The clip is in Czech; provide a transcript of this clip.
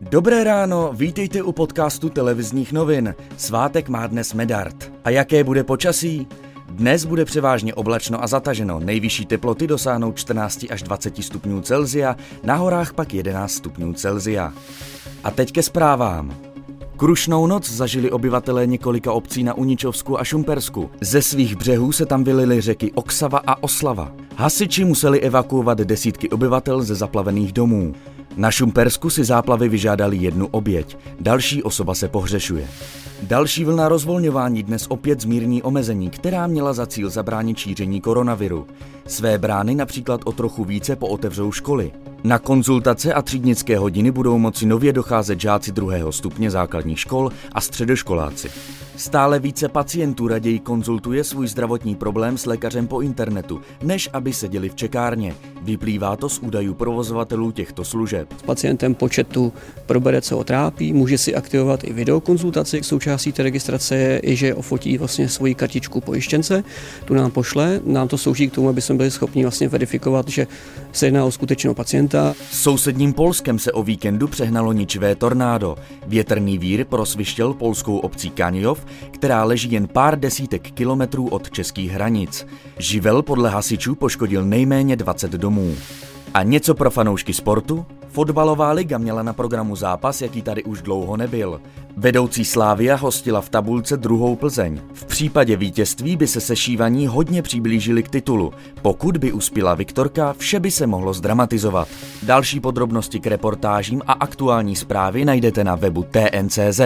Dobré ráno, vítejte u podcastu televizních novin. Svátek má dnes medard. A jaké bude počasí? Dnes bude převážně oblačno a zataženo. Nejvyšší teploty dosáhnou 14 až 20 stupňů Celzia, na horách pak 11 stupňů Celzia. A teď ke zprávám. Krušnou noc zažili obyvatelé několika obcí na Uničovsku a Šumpersku. Ze svých břehů se tam vylily řeky Oksava a Oslava. Hasiči museli evakuovat desítky obyvatel ze zaplavených domů. Na Šumpersku si záplavy vyžádali jednu oběť, další osoba se pohřešuje. Další vlna rozvolňování dnes opět zmírní omezení, která měla za cíl zabránit šíření koronaviru. Své brány například o trochu více pootevřou školy. Na konzultace a třídnické hodiny budou moci nově docházet žáci druhého stupně základních škol a středoškoláci. Stále více pacientů raději konzultuje svůj zdravotní problém s lékařem po internetu, než aby seděli v čekárně. Vyplývá to z údajů provozovatelů těchto služeb. S pacientem početu probere, co ho trápí, může si aktivovat i videokonzultaci. Součástí té registrace je i, že ofotí vlastně svoji kartičku pojištěnce, tu nám pošle. Nám to slouží k tomu, aby jsme byli schopni vlastně verifikovat, že se jedná o skutečného pacienta. S sousedním Polskem se o víkendu přehnalo ničivé tornádo. Větrný vír prosvištěl polskou obcí Kanjov, která leží jen pár desítek kilometrů od českých hranic. Živel podle hasičů poškodil nejméně 20 domů. A něco pro fanoušky sportu? Fotbalová liga měla na programu zápas, jaký tady už dlouho nebyl. Vedoucí Slávia hostila v tabulce druhou Plzeň. V případě vítězství by se sešívaní hodně přiblížili k titulu. Pokud by uspěla Viktorka, vše by se mohlo zdramatizovat. Další podrobnosti k reportážím a aktuální zprávy najdete na webu TNCZ.